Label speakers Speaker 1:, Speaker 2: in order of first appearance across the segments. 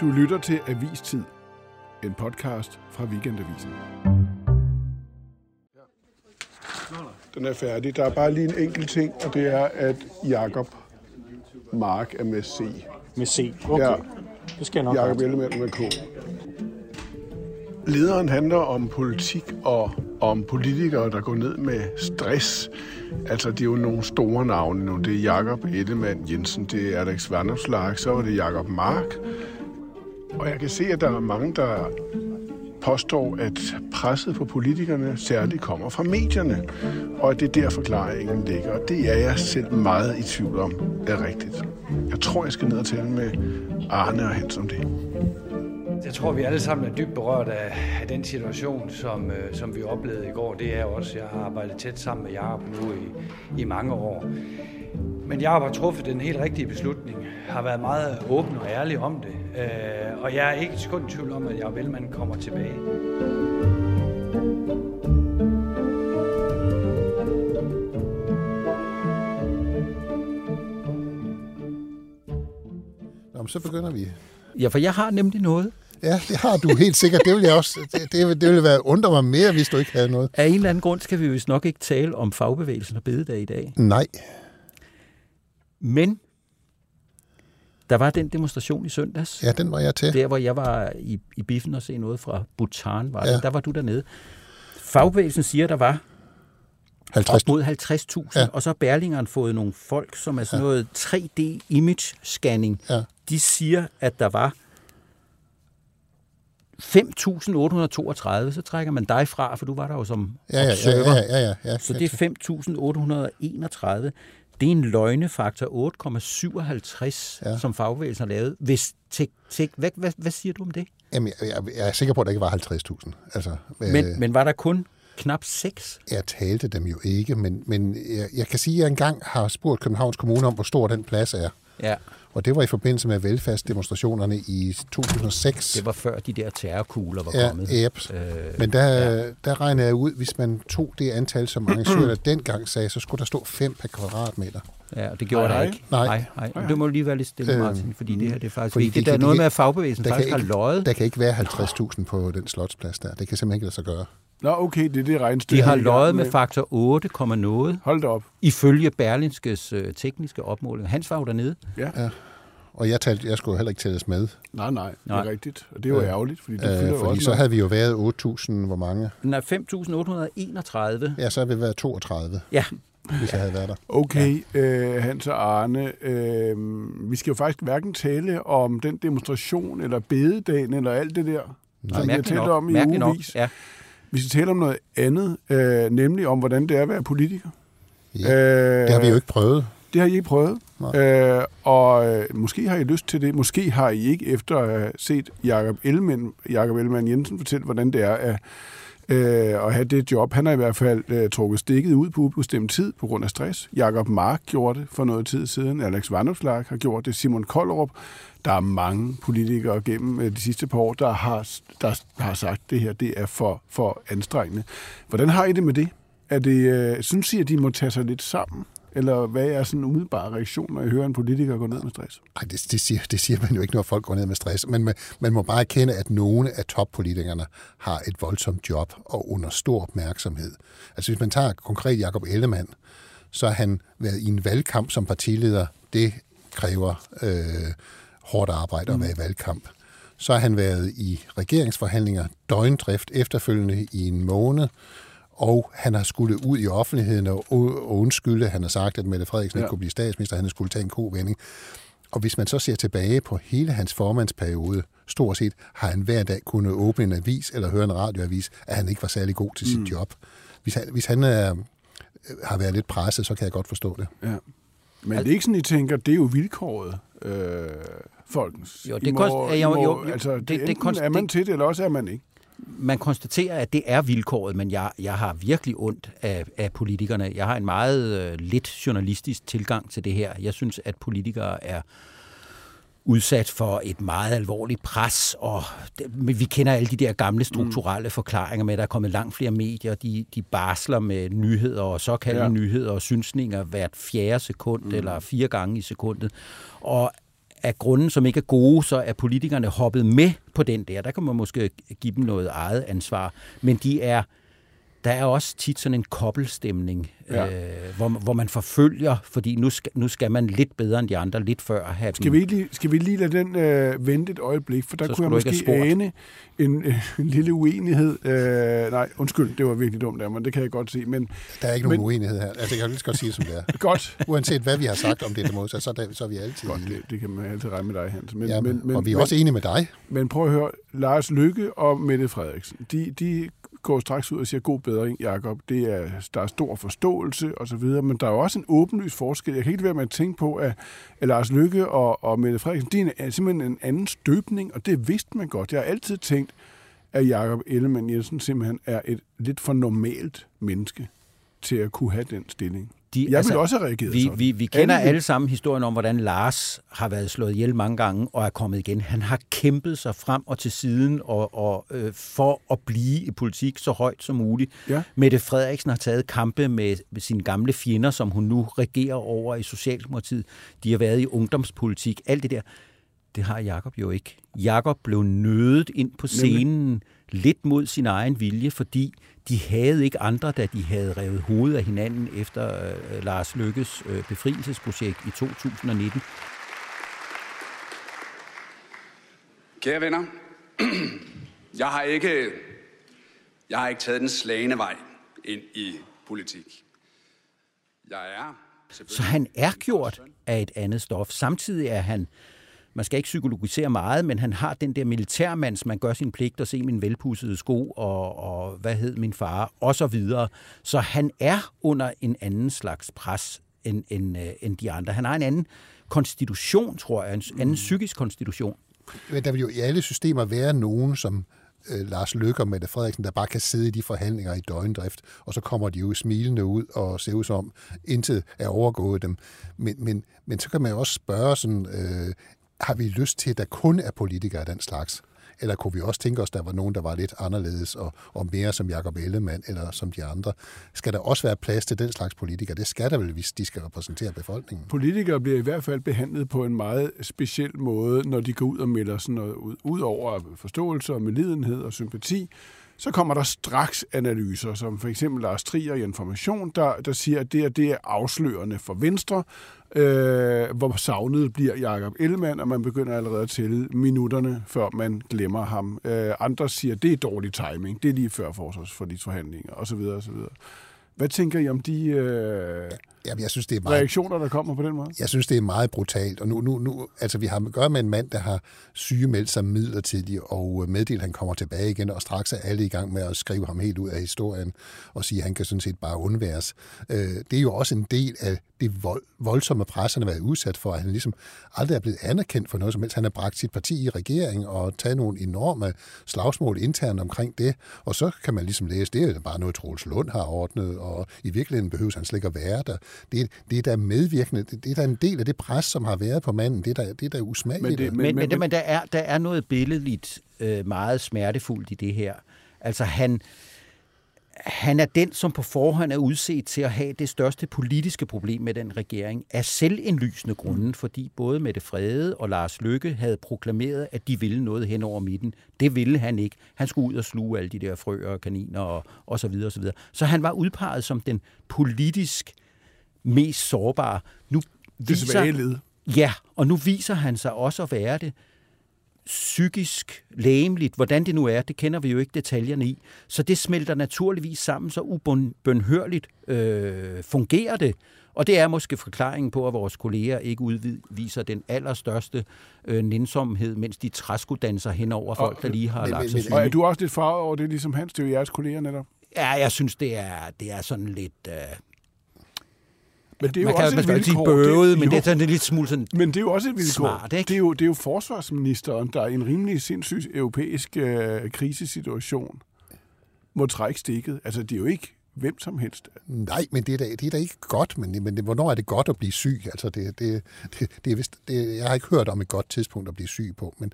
Speaker 1: Du lytter til Avistid, en podcast fra Weekendavisen. Den er færdig. Der er bare lige en enkelt ting, og det er, at Jakob Mark er med C.
Speaker 2: Med C. Okay.
Speaker 1: Ja.
Speaker 2: Det skal jeg nok
Speaker 1: Jakob. Ellemann med K. Lederen handler om politik og om politikere, der går ned med stress. Altså, det er jo nogle store navne nu. Det er Jakob Ellemann Jensen, det er Alex Vanopslagh, så er det Jakob Mark. Og jeg kan se, at der er mange, der påstår, at presset på politikerne særligt kommer fra medierne, og at det er der forklaringen ligger. Og det er jeg selv meget i tvivl om er rigtigt. Jeg tror, jeg skal ned og tale med Arne og Hans om det.
Speaker 3: Jeg tror, vi alle sammen er dybt berørt af, af den situation, som, øh, som vi oplevede i går. Det er også, jeg har arbejdet tæt sammen med Jacob nu i, i mange år. Men Jacob har truffet den helt rigtige beslutning, har været meget åben og ærlig om det. Øh, og jeg er ikke et sekund i tvivl om, at Jacob Ellemann kommer tilbage.
Speaker 4: Nå, men så begynder vi.
Speaker 5: Ja, for jeg har nemlig noget.
Speaker 4: Ja, det har du helt sikkert. Det vil jeg også. Det, det, vil- det ville være undre mig mere, hvis du ikke havde noget.
Speaker 5: Af en eller anden grund skal vi vist nok ikke tale om fagbevægelsen og bededag i dag.
Speaker 4: Nej.
Speaker 5: Men der var den demonstration i søndags.
Speaker 4: Ja, den var jeg til.
Speaker 5: Der, hvor jeg var i, i biffen og se noget fra Bhutan, var det.
Speaker 4: Ja.
Speaker 5: Der var du dernede. Fagbevægelsen siger, der var
Speaker 4: 50.
Speaker 5: op mod 50.000,
Speaker 4: Ja.
Speaker 5: ja. og så har Berlingeren fået nogle folk, som er sådan noget 3D-image-scanning.
Speaker 4: Ja.
Speaker 5: De siger, at der var 5.832, så trækker man dig fra, for du var der jo som
Speaker 4: Ja, ja, ja,
Speaker 5: observer.
Speaker 4: ja, ja, ja, ja.
Speaker 5: Så det er 5.831. Det er en løgnefaktor 8,57,
Speaker 4: Ja.
Speaker 5: som fagbevægelsen har lavet. Hvis tek, tek, hvad, hvad, hvad siger du om det?
Speaker 4: Jamen, jeg, jeg, jeg er sikker på, at der ikke var 50.000. Altså,
Speaker 5: Men,
Speaker 4: øh,
Speaker 5: men var der kun knap 6?
Speaker 4: jeg talte dem jo ikke, men, men jeg, jeg kan sige, at jeg engang har spurgt Københavns Kommune om, hvor stor den plads er.
Speaker 5: Ja,
Speaker 4: Og det var i forbindelse med velfærdsdemonstrationerne i 2006.
Speaker 5: det var før de der terrorkugler var
Speaker 4: Ja,
Speaker 5: kommet.
Speaker 4: yep.
Speaker 5: Øh,
Speaker 4: Men der, ja. der regner jeg ud, hvis man tog det antal, som arrangørerne dengang sagde, så skulle der stå 5 per kvadratmeter.
Speaker 5: Ja, og det gjorde
Speaker 1: Nej,
Speaker 5: der ikke.
Speaker 4: Nej.
Speaker 5: nej, nej. Det må du lige være lidt stille,
Speaker 4: Øh,
Speaker 5: Martin, fordi det her det er faktisk
Speaker 4: fordi
Speaker 5: vigtigt.
Speaker 4: det
Speaker 5: Der er noget
Speaker 4: det
Speaker 5: med, at fagbevægelsen
Speaker 4: der kan
Speaker 5: faktisk har
Speaker 4: ikke-
Speaker 5: løjet.
Speaker 4: Der kan ikke være 50.000 på den slotsplads der. Det kan simpelthen ikke lade sig gøre.
Speaker 1: Nå, okay, det er det regnestykke.
Speaker 5: De har løjet med faktor 8, noget,
Speaker 1: Hold da op.
Speaker 5: ifølge Berlinskes øh, tekniske opmåling. Hans var jo dernede.
Speaker 1: Ja.
Speaker 4: Og jeg, talte, jeg skulle heller ikke tælles med.
Speaker 1: Nej, nej, det er
Speaker 5: Nej.
Speaker 1: rigtigt. Og det er jo
Speaker 4: Øh,
Speaker 1: ærgerligt, fordi det fylder
Speaker 4: Øh,
Speaker 1: jo
Speaker 4: fordi
Speaker 1: også
Speaker 4: så
Speaker 1: noget.
Speaker 4: havde vi jo været 8.000, hvor mange?
Speaker 5: Nej, 5.831.
Speaker 4: Ja, så havde vi været 32,
Speaker 5: Ja,
Speaker 4: hvis jeg havde været der.
Speaker 1: Okay, øh, Hans og Arne, øh, vi skal jo faktisk hverken tale om den demonstration, eller bededagen, eller alt det der, som vi har
Speaker 5: mærkeligt
Speaker 1: talt
Speaker 5: nok.
Speaker 1: om i
Speaker 5: mærkeligt nok.
Speaker 1: ugevis.
Speaker 5: Ja.
Speaker 1: Vi skal tale om noget andet, øh, nemlig om, hvordan det er at være politiker.
Speaker 4: Ja,
Speaker 1: øh,
Speaker 4: det har vi jo ikke prøvet.
Speaker 1: Det har I ikke prøvet.
Speaker 4: Nej.
Speaker 1: Øh, og øh, måske har I lyst til det. Måske har I ikke efter at have set Jakob Ellemann, Jakob Ellemann Jensen fortælle, hvordan det er at, øh, at have det job. Han har i hvert fald øh, trukket stikket ud på ubestemt tid på grund af stress. Jakob Mark gjorde det for noget tid siden. Alex Vanopslagh har gjort det. Simon Kollerup. Der er mange politikere gennem øh, de sidste par år, der har, der har sagt, at det her det er for, for anstrengende. Hvordan har I det med det? Er det øh, synes I, at de må tage sig lidt sammen? Eller hvad er sådan en umiddelbar reaktion, når I hører en politiker gå ned med stress?
Speaker 4: Nej, det, det, siger, det siger man jo ikke, når folk går ned med stress. Men man, man må bare erkende, at nogle af toppolitikerne har et voldsomt job og under stor opmærksomhed. Altså hvis man tager konkret Jakob Ellemann, så har han været i en valgkamp som partileder. Det kræver øh, hårdt arbejde at være i valgkamp. Så har han været i regeringsforhandlinger døgndrift efterfølgende i en måned, og han har skulle ud i offentligheden og, og undskylde. Han har sagt, at Mette Frederiksen ja. Ikke kunne blive statsminister, han skulle tage en kovending. Og hvis man så ser tilbage på hele hans formandsperiode, stort set har han hver dag kunnet åbne en avis eller høre en radioavis, at han ikke var særlig god til sit
Speaker 1: Mm.
Speaker 4: job. Hvis han, hvis han er, har været lidt presset, så kan jeg godt forstå det.
Speaker 1: Ja. Men det er ikke sådan, I tænker, det er jo vilkåret, øh, folkens.
Speaker 5: Jo,
Speaker 1: I
Speaker 5: det
Speaker 1: må,
Speaker 5: kost-
Speaker 1: I
Speaker 5: jo, jo, jo,
Speaker 1: altså, det,
Speaker 5: det-
Speaker 1: det, er man til det, eller også er man ikke.
Speaker 5: Man konstaterer, at det er vilkåret, men jeg, jeg har virkelig ondt af, af politikerne. Jeg har en meget øh, lidt journalistisk tilgang til det her. Jeg synes, at politikere er udsat for et meget alvorligt pres, og det, vi kender alle de der gamle strukturelle mm. forklaringer med, at der er kommet langt flere medier, de, de barsler med nyheder og såkaldte
Speaker 1: ja.
Speaker 5: nyheder og synsninger hvert fjerde sekund mm. eller fire gange i sekundet. Og af grunden, som ikke er gode, så er politikerne hoppet med på den der. Der kan man måske give dem noget eget ansvar. Men de er der er også tit sådan en kobbelstemning, ja. øh, hvor, hvor man forfølger, fordi nu skal, nu skal man lidt bedre end de andre, lidt før have
Speaker 1: skal vi, lige, skal vi lige lade den øh, vente et øjeblik, for der Så kunne jeg måske ane en, øh, en lille uenighed. Øh, nej, undskyld, det var virkelig dumt der, men det kan jeg godt se. Men,
Speaker 4: der er ikke nogen men, uenighed her. Altså, jeg kan lige godt sige, som det er.
Speaker 1: godt.
Speaker 4: Uanset hvad vi har sagt om det der måde, så, så, der, så er vi altid
Speaker 1: Godt, det, det kan man altid regne med dig, Hans.
Speaker 4: Men, ja, men, men, og vi er men, også enige med dig.
Speaker 1: Men prøv at høre, Lars Lykke og Mette Frederiksen, de, de går straks ud og siger, god bedring, Jakob. Det er, der er stor forståelse osv., men der er jo også en åbenlys forskel. Jeg kan ikke være med at tænke på, at, at Lars Lykke og, og Mette Frederiksen, de er simpelthen en anden støbning, og det vidste man godt. Jeg har altid tænkt, at Jakob Ellemann Jensen simpelthen er et lidt for normalt menneske til at kunne have den stilling. De, jeg altså, vil også have reageret
Speaker 5: vi,
Speaker 1: sådan.
Speaker 5: Vi, vi kender alle, alle sammen historien om, hvordan Lars har været slået ihjel mange gange og er kommet igen. Han har kæmpet sig frem og til siden og, og øh, for at blive i politik så højt som muligt. Ja. Mette Frederiksen har taget kampe med, med sine gamle fjender, som hun nu regerer over i Socialdemokratiet. De har været i ungdomspolitik. Alt det der, det har Jakob jo ikke. Jakob blev nødet ind på scenen Nemlig. Lidt mod sin egen vilje, fordi de havde ikke andre, da de havde revet hovedet af hinanden efter øh, Lars Lykkes øh, befrielsesprojekt i 2019.
Speaker 6: Kære venner, jeg har ikke, jeg har ikke taget den slagende vej ind i politik. Jeg er
Speaker 5: så han er gjort af et andet stof. Samtidig er han man skal ikke psykologisere meget, men han har den der militærmands, man gør sin pligt og se min velpussede sko, og, og hvad hed min far, og så videre. Så han er under en anden slags pres end, end, øh, end de andre. Han har en anden konstitution, tror jeg, en anden psykisk konstitution.
Speaker 4: Men der vil jo i alle systemer være nogen, som øh, Lars Løkke og Mette Frederiksen, der bare kan sidde i de forhandlinger i døgndrift, og så kommer de jo smilende ud og ser ud som, intet er overgået dem. Men, men, men så kan man jo også spørge sådan, øh, har vi lyst til, at der kun er politikere af den slags? Eller kunne vi også tænke os, at der var nogen, der var lidt anderledes og, og mere som Jacob Ellemann eller som de andre? Skal der også være plads til den slags politikere? Det skal der vel, hvis de skal repræsentere befolkningen.
Speaker 1: Politikere bliver i hvert fald behandlet på en meget speciel måde, når de går ud og melder sådan noget ud. Udover forståelse og medlidenhed og sympati, så kommer der straks analyser, som for eksempel Lars Trier i Information, der, der siger, at det, her, det er afslørende for Venstre, øh, hvor savnet bliver Jakob Ellemann, og man begynder allerede at tælle minutterne, før man glemmer ham. Øh, andre siger, at det er dårlig timing, det er lige før forsvarsforligsforhandlinger, osv. osv. Hvad tænker I om de... Øh
Speaker 4: Jamen, jeg synes, det er meget,
Speaker 1: reaktioner, der kommer på den måde?
Speaker 4: Jeg synes, det er meget brutalt. Og nu, nu, nu, altså, vi har at gøre med en mand, der har sygemeldt sig midlertidigt og meddelt, at han kommer tilbage igen, og straks er alle i gang med at skrive ham helt ud af historien og sige, at han kan sådan set bare undværes. Øh, det er jo også en del af det vold, voldsomme pres, han har været udsat for, at han ligesom aldrig er blevet anerkendt for noget som helst. Han har bragt sit parti i regering og taget nogle enorme slagsmål internt omkring det, og så kan man ligesom læse, det er bare noget, Troels Lund har ordnet, og i virkeligheden behøves han slet ikke at være der det, det er da medvirkende, det, det er da en del af det pres, som har været på manden. Det er da, det er da usmageligt.
Speaker 5: Men, det, men, men, men, men der, er, der er noget billedligt øh, meget smertefuldt i det her. Altså han, han er den, som på forhånd er udset til at have det største politiske problem med den regering, af selvindlysende grunden, mm. fordi både Mette Frede og Lars Lykke havde proklameret, at de ville noget hen over midten. Det ville han ikke. Han skulle ud og sluge alle de der frøer og kaniner og, og så videre og så videre. Så han var udpeget som den politisk øh, mest sårbare.
Speaker 1: Nu viser,
Speaker 5: Ja, og nu viser han sig også at være det psykisk, lægemligt, hvordan det nu er, det kender vi jo ikke detaljerne i. Så det smelter naturligvis sammen, så ubønhørligt øh, fungerer det. Og det er måske forklaringen på, at vores kolleger ikke udviser den allerstørste øh, nænsomhed, mens de træskodanser hen over folk, der lige har men, lagt sig
Speaker 1: Og er du også lidt farvet over det, ligesom Hans? Det er jo jeres kolleger netop.
Speaker 5: Ja, jeg synes, det er, det er sådan lidt... Øh,
Speaker 1: men det er jo
Speaker 5: man
Speaker 1: kan,
Speaker 5: også man skal sige bøvet, det, men det er sådan lidt smule sådan
Speaker 1: Men det er jo også et vilkår. Smart, ikke? Det, er jo, det er jo forsvarsministeren, der i en rimelig sindssyg europæisk øh, krisesituation må trække stikket. Altså, det er jo ikke hvem som helst.
Speaker 4: Nej, men det er da, det er da ikke godt, men, men det, hvornår er det godt at blive syg? Altså, det, det, det, det er vist, det, jeg har ikke hørt om et godt tidspunkt at blive syg på, men,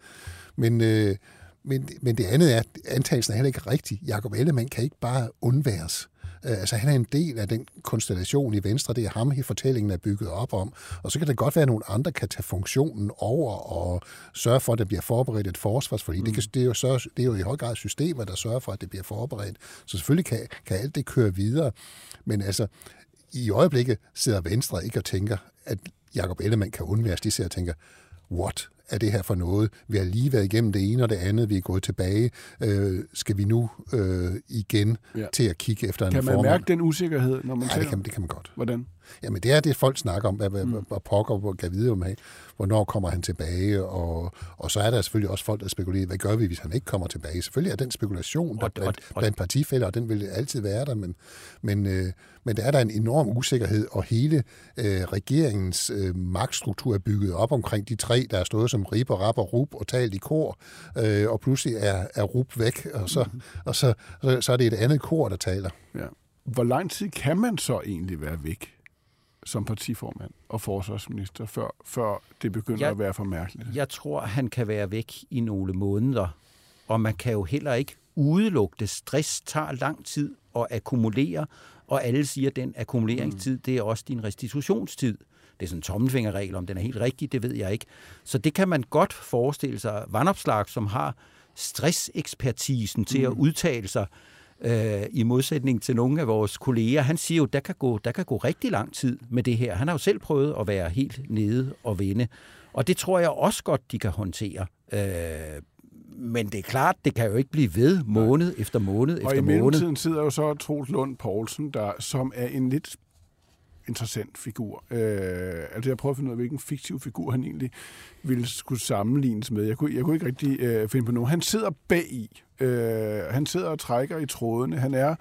Speaker 4: men, øh, men, men det andet er, at antagelsen er heller ikke rigtig. Jakob Ellemann kan ikke bare undværes. Øh, altså han er en del af den konstellation i Venstre, det er ham, i fortællingen er bygget op om. Og så kan det godt være, at nogle andre kan tage funktionen over og sørge for, at der bliver forberedt et forsvarsforlig. Mm. Det, kan, det, er jo så, det er jo i høj grad systemer, der sørger for, at det bliver forberedt. Så selvfølgelig kan, kan alt det køre videre. Men altså, i øjeblikket sidder Venstre ikke og tænker, at Jacob Ellemann kan undværes. De ser og tænker, what? Er det her for noget? Vi har lige været igennem det ene og det andet, vi er gået tilbage. Øh, skal vi nu øh, igen ja. til at kigge efter en
Speaker 1: Kan man
Speaker 4: formand?
Speaker 1: mærke den usikkerhed, når man
Speaker 4: Ja, det kan, det kan man godt.
Speaker 1: Hvordan?
Speaker 4: Jamen, det er det, folk snakker om, hvad, hvad, mm. hvad pokker hvor kan vide om, hvornår kommer han tilbage, og, og så er der selvfølgelig også folk, der spekulerer, hvad gør vi, hvis han ikke kommer tilbage? Selvfølgelig er den spekulation der
Speaker 5: Og-
Speaker 4: blandt,
Speaker 5: og-
Speaker 4: blandt partifælder, og den vil altid være der, men, men, øh, men der er der en enorm usikkerhed, og hele øh, regeringens øh, magtstruktur er bygget op omkring de tre, der er stået som rib og rap og rup og talt i kor, øh, og pludselig er, er rup væk, og, så,
Speaker 1: Mhm.
Speaker 4: og så, så, så er det et andet kor, der taler.
Speaker 1: Ja. Hvor lang tid kan man så egentlig være væk som partiformand og forsvarsminister, før, før det begynder
Speaker 5: Jeg-
Speaker 1: at være for mærkeligt?
Speaker 5: Jeg tror, han kan være væk i nogle måneder, og man kan jo heller ikke udelukke det. Stress tager lang tid at akkumulere, og alle siger, at den akkumuleringstid, det er også din restitutionstid. Det er sådan en tommelfingerregel, om den er helt rigtig, det ved jeg ikke. Så det kan man godt forestille sig. Vandopslag, som har stressekspertisen til at udtale sig, øh, i modsætning til nogle af vores kolleger, han siger jo, der kan, gå, der kan gå rigtig lang tid med det her. Han har jo selv prøvet at være helt nede og vende. Og det tror jeg også godt, de kan håndtere. Øh, men det er klart, det kan jo ikke blive ved måned efter måned
Speaker 1: Og i
Speaker 5: efter måned.
Speaker 1: mellemtiden sidder jo så Troels Lund Poulsen, der, som er en lidt interessant figur. Øh, altså jeg prøver at finde ud af, hvilken fiktiv figur han egentlig ville skulle sammenlignes med. Jeg kunne, jeg kunne ikke rigtig øh, finde på nogen. Han sidder bag i. Øh, han sidder og trækker i trådene. Han er,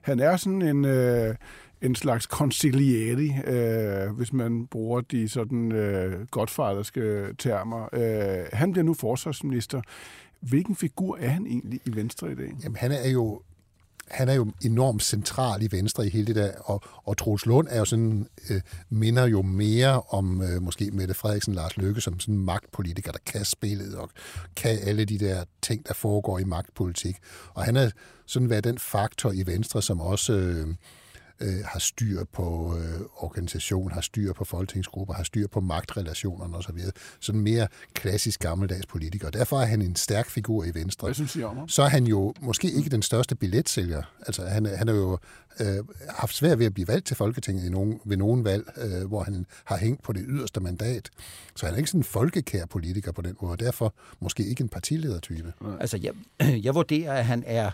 Speaker 1: han er sådan en, øh, en slags consiglieri, øh, hvis man bruger de sådan øh, godfaderske termer. Øh, han bliver nu forsvarsminister. Hvilken figur er han egentlig i Venstre i dag?
Speaker 4: Jamen, han er jo han er jo enormt central i Venstre i hele det der, og, og Troels Lund er jo sådan, øh, minder jo mere om øh, måske Mette Frederiksen, Lars Løkke, som sådan en magtpolitiker, der kan spillet og kan alle de der ting, der foregår i magtpolitik. Og han er sådan været den faktor i Venstre, som også øh, øh, har styr på øh, organisation, har styr på folketingsgrupper, har styr på magtrelationerne osv. Sådan mere klassisk gammeldags politiker. Derfor er han en stærk figur i Venstre
Speaker 1: Hvad synes I om ham?
Speaker 4: så er han jo måske ikke den største billetsælger. Altså, han, han har jo øh, haft svært ved at blive valgt til Folketinget i nogen, ved nogen valg, øh, hvor han har hængt på det yderste mandat. Så han er ikke sådan en folkekær politiker på den måde, og derfor måske ikke en partiledertype.
Speaker 5: Altså, jeg, jeg vurderer, at han er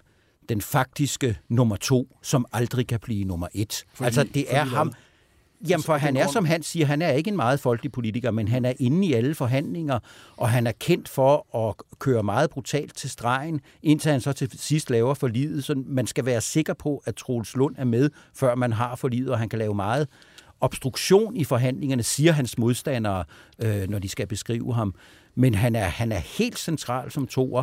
Speaker 5: den faktiske nummer to, som aldrig kan blive nummer et.
Speaker 1: Fordi-
Speaker 5: altså, det er ham... Jamen, for han er, som han siger, han er ikke en meget folkelig politiker, men han er inde i alle forhandlinger, og han er kendt for at køre meget brutalt til stregen, indtil han så til sidst laver forlidet. Så man skal være sikker på, at Troels Lund er med, før man har forlidet, og han kan lave meget obstruktion i forhandlingerne, siger hans modstandere, øh, når de skal beskrive ham. Men han er, han er helt central som toer,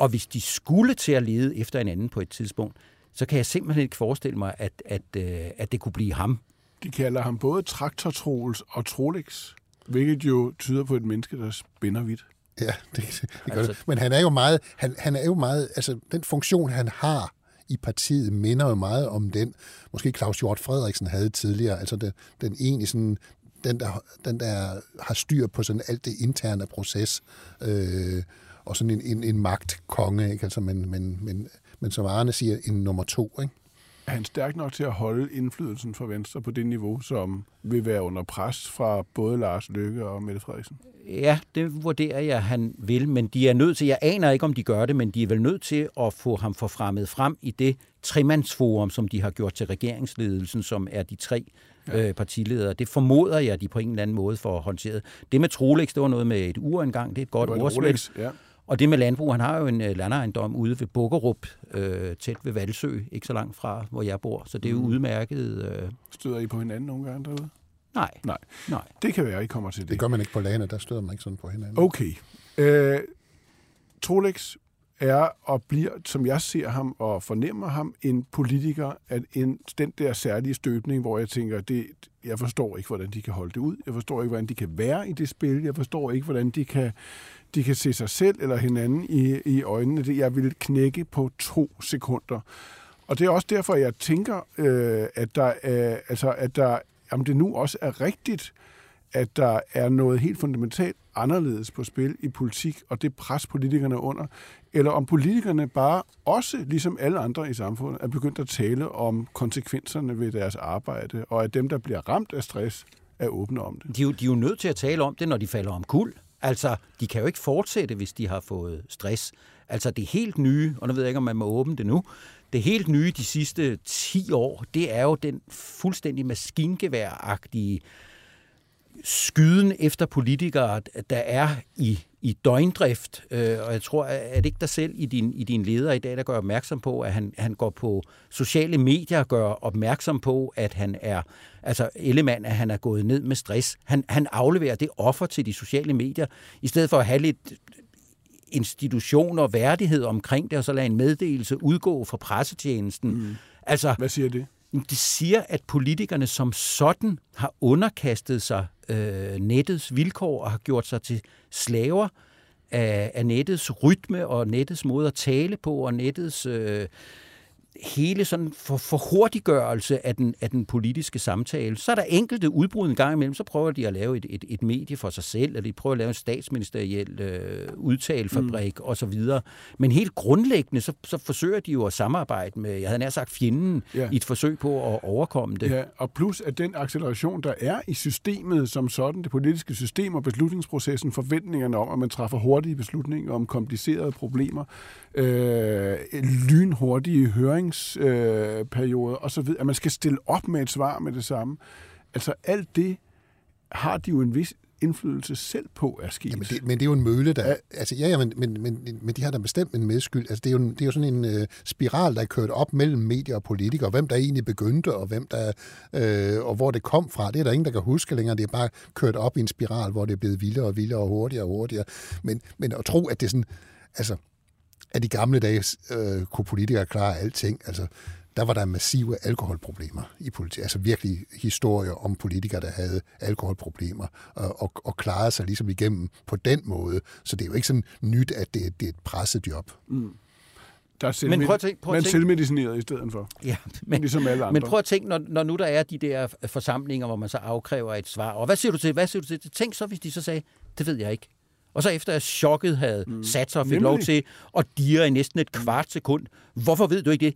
Speaker 5: og hvis de skulle til at lede efter en anden på et tidspunkt, så kan jeg simpelthen ikke forestille mig, at, at, øh, at det kunne blive ham.
Speaker 1: De kalder ham både Traktor Troels og Trolex, hvilket jo tyder på et menneske, der spænder vidt.
Speaker 4: Ja, det, det gør
Speaker 5: Altså-
Speaker 4: det. Men han er jo meget, han, han er jo meget, altså den funktion, han har i partiet, minder jo meget om den, måske Claus Hjort Frederiksen havde tidligere, altså den, den egentlig sådan, den der, den der har styr på sådan alt det interne proces, øh, og sådan en, en, en magtkonge, ikke? Altså, men, men, men, men som Arne siger, en nummer to, ikke?
Speaker 1: Er han stærk nok til at holde indflydelsen for Venstre på det niveau, som vil være under pres fra både Lars Løkke og Mette Frederiksen?
Speaker 5: Ja, det vurderer jeg, han vil, men de er nødt til, jeg aner ikke, om de gør det, men de er vel nødt til at få ham forfremmet frem i det tremandsforum, som de har gjort til regeringsledelsen, som er de tre ja. øh, partiledere. Det formoder jeg, de på en eller anden måde får håndteret. Det med Trolex, det var noget med et ur engang, det er et godt ordspil.
Speaker 1: Ja.
Speaker 5: Og det med landbrug, han har jo en øh, landejendom ude ved Bukkerup, øh, tæt ved Valsø, ikke så langt fra, hvor jeg bor. Så det er jo udmærket. Øh,
Speaker 1: Støder I på hinanden nogle gange derude?
Speaker 5: nej,
Speaker 1: Nej.
Speaker 5: nej.
Speaker 1: Det kan være, I kommer til det.
Speaker 4: Det gør man ikke på landet, der støder man ikke sådan på hinanden.
Speaker 1: Okay. Øh, Trolex er og bliver, som jeg ser ham og fornemmer ham, en politiker, at en, den der særlige støbning, hvor jeg tænker, det, jeg forstår ikke, hvordan de kan holde det ud. Jeg forstår ikke, hvordan de kan være i det spil. Jeg forstår ikke, hvordan de kan, de kan se sig selv eller hinanden i, i øjnene. Det, jeg vil knække på to sekunder. Og det er også derfor, jeg tænker, øh, at der er, altså, at der, om det nu også er rigtigt, at der er noget helt fundamentalt anderledes på spil i politik, og det pres politikerne under, eller om politikerne bare også, ligesom alle andre i samfundet, er begyndt at tale om konsekvenserne ved deres arbejde, og at dem, der bliver ramt af stress, er åbne om det.
Speaker 5: De er, jo, de er jo nødt til at tale om det, når de falder om kul. Altså, de kan jo ikke fortsætte, hvis de har fået stress. Altså, det helt nye, og nu ved jeg ikke, om man må åbne det nu, det helt nye de sidste 10 år, det er jo den fuldstændig maskingeværagtige skyden efter politikere, der er i, i døgndrift. Øh, og jeg tror, at det ikke dig selv i din, i din leder i dag, der gør opmærksom på, at han, han går på sociale medier og gør opmærksom på, at han er, altså Ellemann, at han er gået ned med stress. Han, han afleverer det offer til de sociale medier, i stedet for at have lidt institution og værdighed omkring det, og så lade en meddelelse udgå fra pressetjenesten. Mm.
Speaker 1: Altså, Hvad siger det?
Speaker 5: Det siger, at politikerne som sådan har underkastet sig øh, nettets vilkår og har gjort sig til slaver af, af nettets rytme og nettets måde at tale på og nettets øh, hele sådan for, for hurtiggørelse af den, af den politiske samtale. Så er der enkelte udbrud en gang imellem, så prøver de at lave et, et, et medie for sig selv, eller de prøver at lave en statsministeriel øh, udtalefabrik mm. osv. Men helt grundlæggende, så, så forsøger de jo at samarbejde med, jeg havde nær sagt fjenden, ja. i et forsøg på at overkomme det.
Speaker 1: Ja, og plus at den acceleration, der er i systemet som sådan, det politiske system og beslutningsprocessen, forventningerne om, at man træffer hurtige beslutninger om komplicerede problemer, øh, lynhurtige høringsperioder øh, osv., at man skal stille op med et svar med det samme. Altså alt det har de jo en vis indflydelse selv på er sket.
Speaker 4: Jamen det, men det er jo en møle, der... Ja. Altså, ja, ja, men, men, men, men de har da bestemt en medskyld. Altså, det, er jo, det er jo sådan en uh, spiral, der er kørt op mellem medier og politikere. Hvem der egentlig begyndte, og hvem der... Uh, og hvor det kom fra, det er der ingen, der kan huske længere. Det er bare kørt op i en spiral, hvor det er blevet vildere og vildere og hurtigere og hurtigere. Men, men at tro, at det er sådan... Altså, at i gamle dage øh, kunne politikere klare alting. Altså, der var der massive alkoholproblemer i politik. Altså virkelig historier om politikere, der havde alkoholproblemer og, og, og klarede sig ligesom igennem på den måde. Så det er jo ikke sådan nyt, at det, det er et presset job. Mm.
Speaker 1: Der er selvmed- men prøv at tænke, prøv at tænke. selvmedicineret i stedet for.
Speaker 5: Ja, men, ligesom alle andre. men prøv at tænke, når, når nu der er de der forsamlinger, hvor man så afkræver et svar. Og hvad siger du til? Hvad siger du til? Tænk så, hvis de så sagde, det ved jeg ikke. Og så efter at chokket havde mm. sat sig og fik Nemlig. lov til at dire i næsten et kvart sekund. Hvorfor ved du ikke det?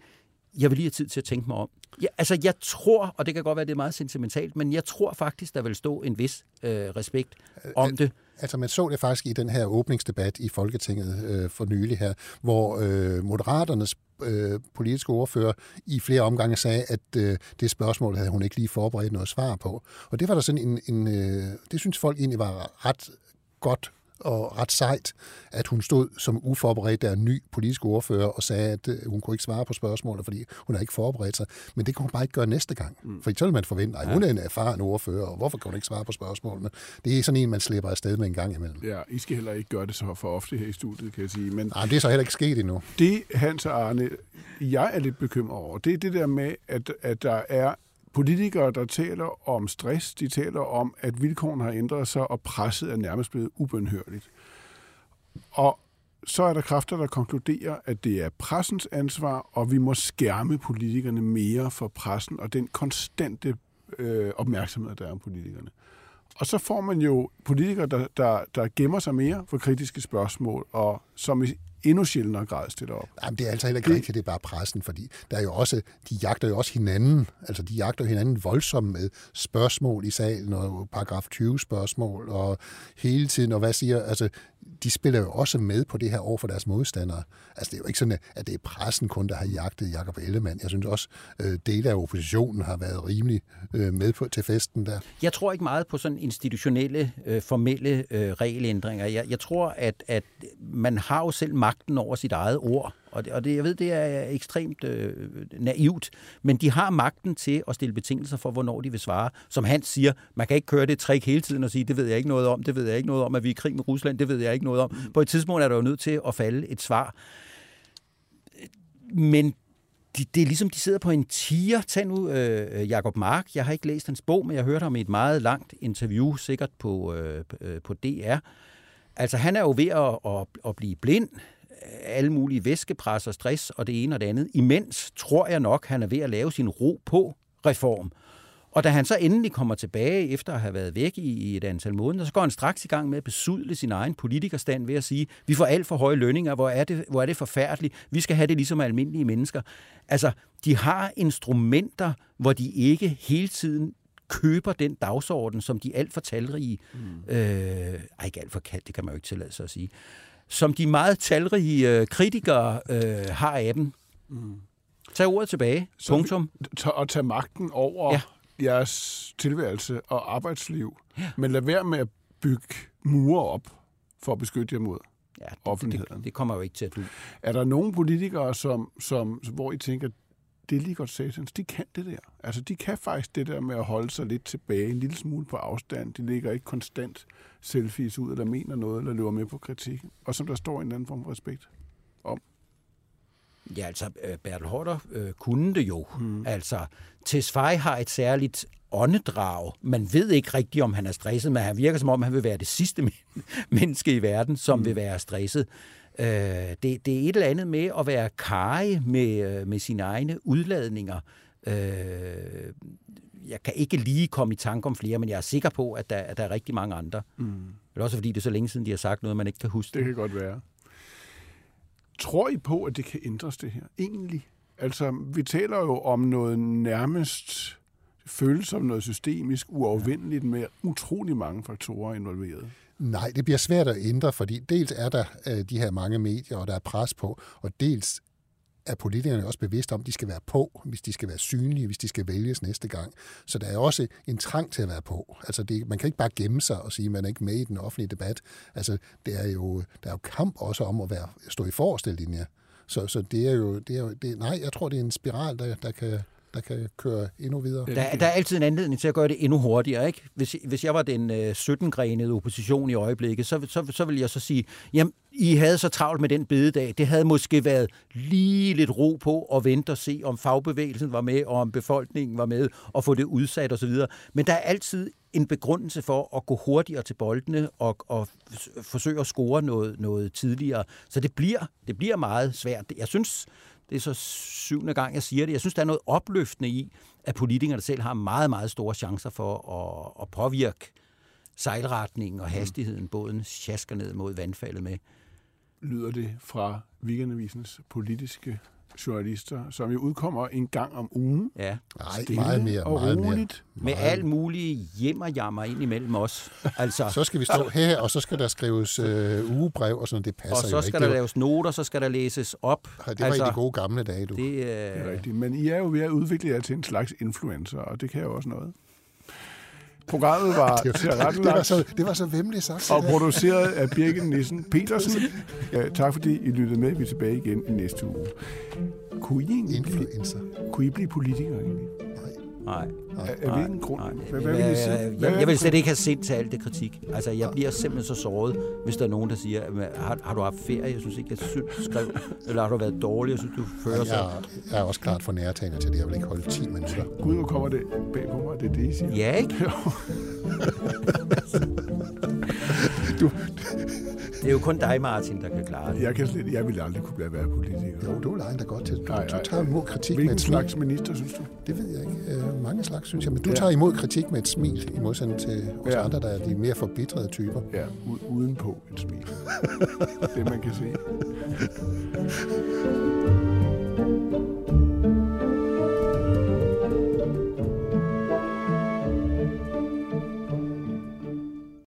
Speaker 5: Jeg vil lige have tid til at tænke mig om. Ja, altså, jeg tror, og det kan godt være, det er meget sentimentalt, men jeg tror faktisk, der vil stå en vis øh, respekt om det.
Speaker 4: Altså, man så det faktisk i den her åbningsdebat i Folketinget øh, for nylig her, hvor øh, Moderaternes øh, politiske ordfører i flere omgange sagde, at øh, det spørgsmål havde hun ikke lige forberedt noget svar på. Og det var der sådan en, en øh, det synes folk egentlig var ret godt og ret sejt, at hun stod som uforberedt der ny politisk ordfører og sagde, at øh, hun kunne ikke svare på spørgsmålet, fordi hun har ikke forberedt sig. Men det kunne hun bare ikke gøre næste gang. Mm. For så vil man forvente, at hun er en erfaren ordfører, og hvorfor kan hun ikke svare på spørgsmålene? Det er sådan en, man slipper afsted med en gang imellem.
Speaker 1: Ja, I skal heller ikke gøre det så for ofte her i studiet, kan jeg sige. Men
Speaker 4: Nej, det er så heller ikke sket endnu.
Speaker 1: Det, Hans og Arne, jeg er lidt bekymret over, det er det der med, at, at der er politikere, der taler om stress, de taler om, at vilkårene har ændret sig, og presset er nærmest blevet ubønhørligt. Og så er der kræfter, der konkluderer, at det er pressens ansvar, og vi må skærme politikerne mere for pressen og den konstante øh, opmærksomhed, der er om politikerne. Og så får man jo politikere, der, der, der gemmer sig mere for kritiske spørgsmål, og som i endnu sjældnere grad stiller op.
Speaker 4: Jamen, det er altså heller ikke rigtigt, det er bare pressen, fordi der er jo også, de jagter jo også hinanden, altså de jagter hinanden voldsomt med spørgsmål i salen, og paragraf 20 spørgsmål, og hele tiden, og hvad siger, altså de spiller jo også med på det her over for deres modstandere. Altså, det er jo ikke sådan, at det er pressen kun, der har jagtet Jakob Ellemann. Jeg synes også, øh, dele af oppositionen har været rimelig øh, med på til festen der.
Speaker 5: Jeg tror ikke meget på sådan institutionelle, øh, formelle øh, regelændringer. Jeg, jeg tror, at, at man har jo selv magten over sit eget ord. Og det, og det, jeg ved, det er ekstremt øh, naivt, men de har magten til at stille betingelser for, hvornår de vil svare. Som han siger, man kan ikke køre det trick hele tiden og sige, det ved jeg ikke noget om, det ved jeg ikke noget om, at vi er i krig med Rusland, det ved jeg ikke noget om. På et tidspunkt er der jo nødt til at falde et svar. Men de, det er ligesom, de sidder på en tiger. Tag nu øh, Jacob Mark. Jeg har ikke læst hans bog, men jeg hørte ham i et meget langt interview, sikkert på, øh, på DR. Altså, han er jo ved at, at, at blive blind alle mulige væskepres og stress og det ene og det andet. Imens tror jeg nok, han er ved at lave sin ro på reform. Og da han så endelig kommer tilbage efter at have været væk i et antal måneder, så går han straks i gang med at besudle sin egen politikerstand ved at sige, vi får alt for høje lønninger, hvor er det, hvor er det forfærdeligt, vi skal have det ligesom almindelige mennesker. Altså, de har instrumenter, hvor de ikke hele tiden køber den dagsorden, som de alt for talrige, mm. øh, ej, ikke alt for kaldt, det kan man jo ikke tillade sig at sige, som de meget talrige øh, kritikere øh, har af dem. Mm. Tag ordet tilbage. Så Punktum.
Speaker 1: Og tage magten over ja. jeres tilværelse og arbejdsliv. Ja. Men lad være med at bygge mure op for at beskytte jer mod ja, det, offentligheden.
Speaker 5: Det, det kommer jo ikke til at du.
Speaker 1: Er der nogle politikere, som, som, hvor I tænker, det er lige godt satans, de kan det der. Altså, de kan faktisk det der med at holde sig lidt tilbage, en lille smule på afstand. De ligger ikke konstant selfies ud, eller mener noget, eller løber med på kritik. Og som der står en anden form for respekt om.
Speaker 5: Ja, altså, øh, Bertel Hårder øh, kunne det jo. Hmm. Altså, Tesfaye har et særligt åndedrag. Man ved ikke rigtigt, om han er stresset, men han virker som om, han vil være det sidste menneske i verden, som hmm. vil være stresset. Øh, det, det er et eller andet med at være kaj med, øh, med sine egne udladninger. Øh, jeg kan ikke lige komme i tanke om flere, men jeg er sikker på, at der, at der er rigtig mange andre. Mm. Er også fordi, det er så længe siden, de har sagt noget, man ikke kan huske.
Speaker 1: Det kan godt være. Tror I på, at det kan ændres det her? Egentlig? Altså, vi taler jo om noget nærmest føles som noget systemisk, uafvendeligt med utrolig mange faktorer involveret.
Speaker 4: Nej, det bliver svært at ændre, fordi dels er der øh, de her mange medier, og der er pres på, og dels er politikerne også bevidste om, at de skal være på, hvis de skal være synlige, hvis de skal vælges næste gang. Så der er også en trang til at være på. Altså det, man kan ikke bare gemme sig og sige, at man er ikke med i den offentlige debat. Altså det er jo, der er jo kamp også om at være, stå i forreste linje. Så, så det er jo, det er jo det, nej, jeg tror, det er en spiral, der, der kan der kan køre endnu videre.
Speaker 5: Der, der er altid en anledning til at gøre det endnu hurtigere. Ikke? Hvis, hvis jeg var den øh, 17-grenede opposition i øjeblikket, så, så, så ville jeg så sige, jamen, I havde så travlt med den bededag. Det havde måske været lige lidt ro på at vente og se, om fagbevægelsen var med, og om befolkningen var med, og få det udsat osv. Men der er altid en begrundelse for at gå hurtigere til boldene og, og forsøge at score noget, noget tidligere. Så det bliver, det bliver meget svært. Jeg synes, det er så syvende gang, jeg siger det. Jeg synes, der er noget opløftende i, at politikerne selv har meget, meget store chancer for at, at påvirke sejlretningen og hastigheden, båden sjasker ned mod vandfaldet med.
Speaker 1: Lyder det fra Weekendavisens politiske journalister, som jo udkommer en gang om ugen.
Speaker 5: Ja.
Speaker 4: Nej, meget mere.
Speaker 1: Og
Speaker 4: meget
Speaker 1: roligt.
Speaker 5: Mere. Med al mulig hjem og jammer ind imellem os.
Speaker 4: Altså, så skal vi stå her, og så skal der skrives øh, ugebrev, og sådan det passer
Speaker 5: Og så skal
Speaker 4: jo
Speaker 5: der laves noter, så skal der læses op.
Speaker 4: Ja, det var altså, i de gode gamle dage, du.
Speaker 5: Det, øh... det
Speaker 1: er rigtigt. Men I er jo ved at udvikle jer til en slags influencer, og det kan jo også noget. Programmet var
Speaker 4: det, var, det, var så, det var så vemmeligt sagt.
Speaker 1: Og produceret af Birgit Nissen Petersen. Ja, tak fordi I lyttede med. Vi er tilbage igen i næste uge. Kunne I egentlig
Speaker 4: Influencer.
Speaker 1: Kunne I blive politikere egentlig? Nej. Er, er hvilken grund?
Speaker 5: Nej.
Speaker 1: Hvad, hvad vil I sige?
Speaker 5: Jeg, jeg, jeg vil slet ikke have sind til alt det kritik. Altså, jeg bliver simpelthen så såret, hvis der er nogen, der siger, har, har du haft ferie? Jeg synes ikke, jeg synes, du skrev. Eller har du været dårlig? Jeg synes, du fører sig.
Speaker 4: Jeg, jeg er også klart for nærtagende til det. Jeg vil ikke holde 10 minutter.
Speaker 1: Gud, hvor kommer det bag på mig, det er det, I siger.
Speaker 5: Ja, ikke?
Speaker 1: du,
Speaker 5: det er jo kun dig, Martin, der kan klare det.
Speaker 1: Jeg, kan slet, jeg ville aldrig kunne være politiker.
Speaker 4: Jo, du er da godt til. Du,
Speaker 1: nej,
Speaker 4: du tager imod kritik
Speaker 1: Hvilken
Speaker 4: med et
Speaker 1: slags
Speaker 4: smil.
Speaker 1: minister, synes du?
Speaker 4: Det ved jeg ikke. Øh, mange slags, synes jeg. Men du ja. tager imod kritik med et smil, i modsætning til os ja. andre, der er de mere forbitrede typer.
Speaker 1: Ja, udenpå et smil. det man kan se.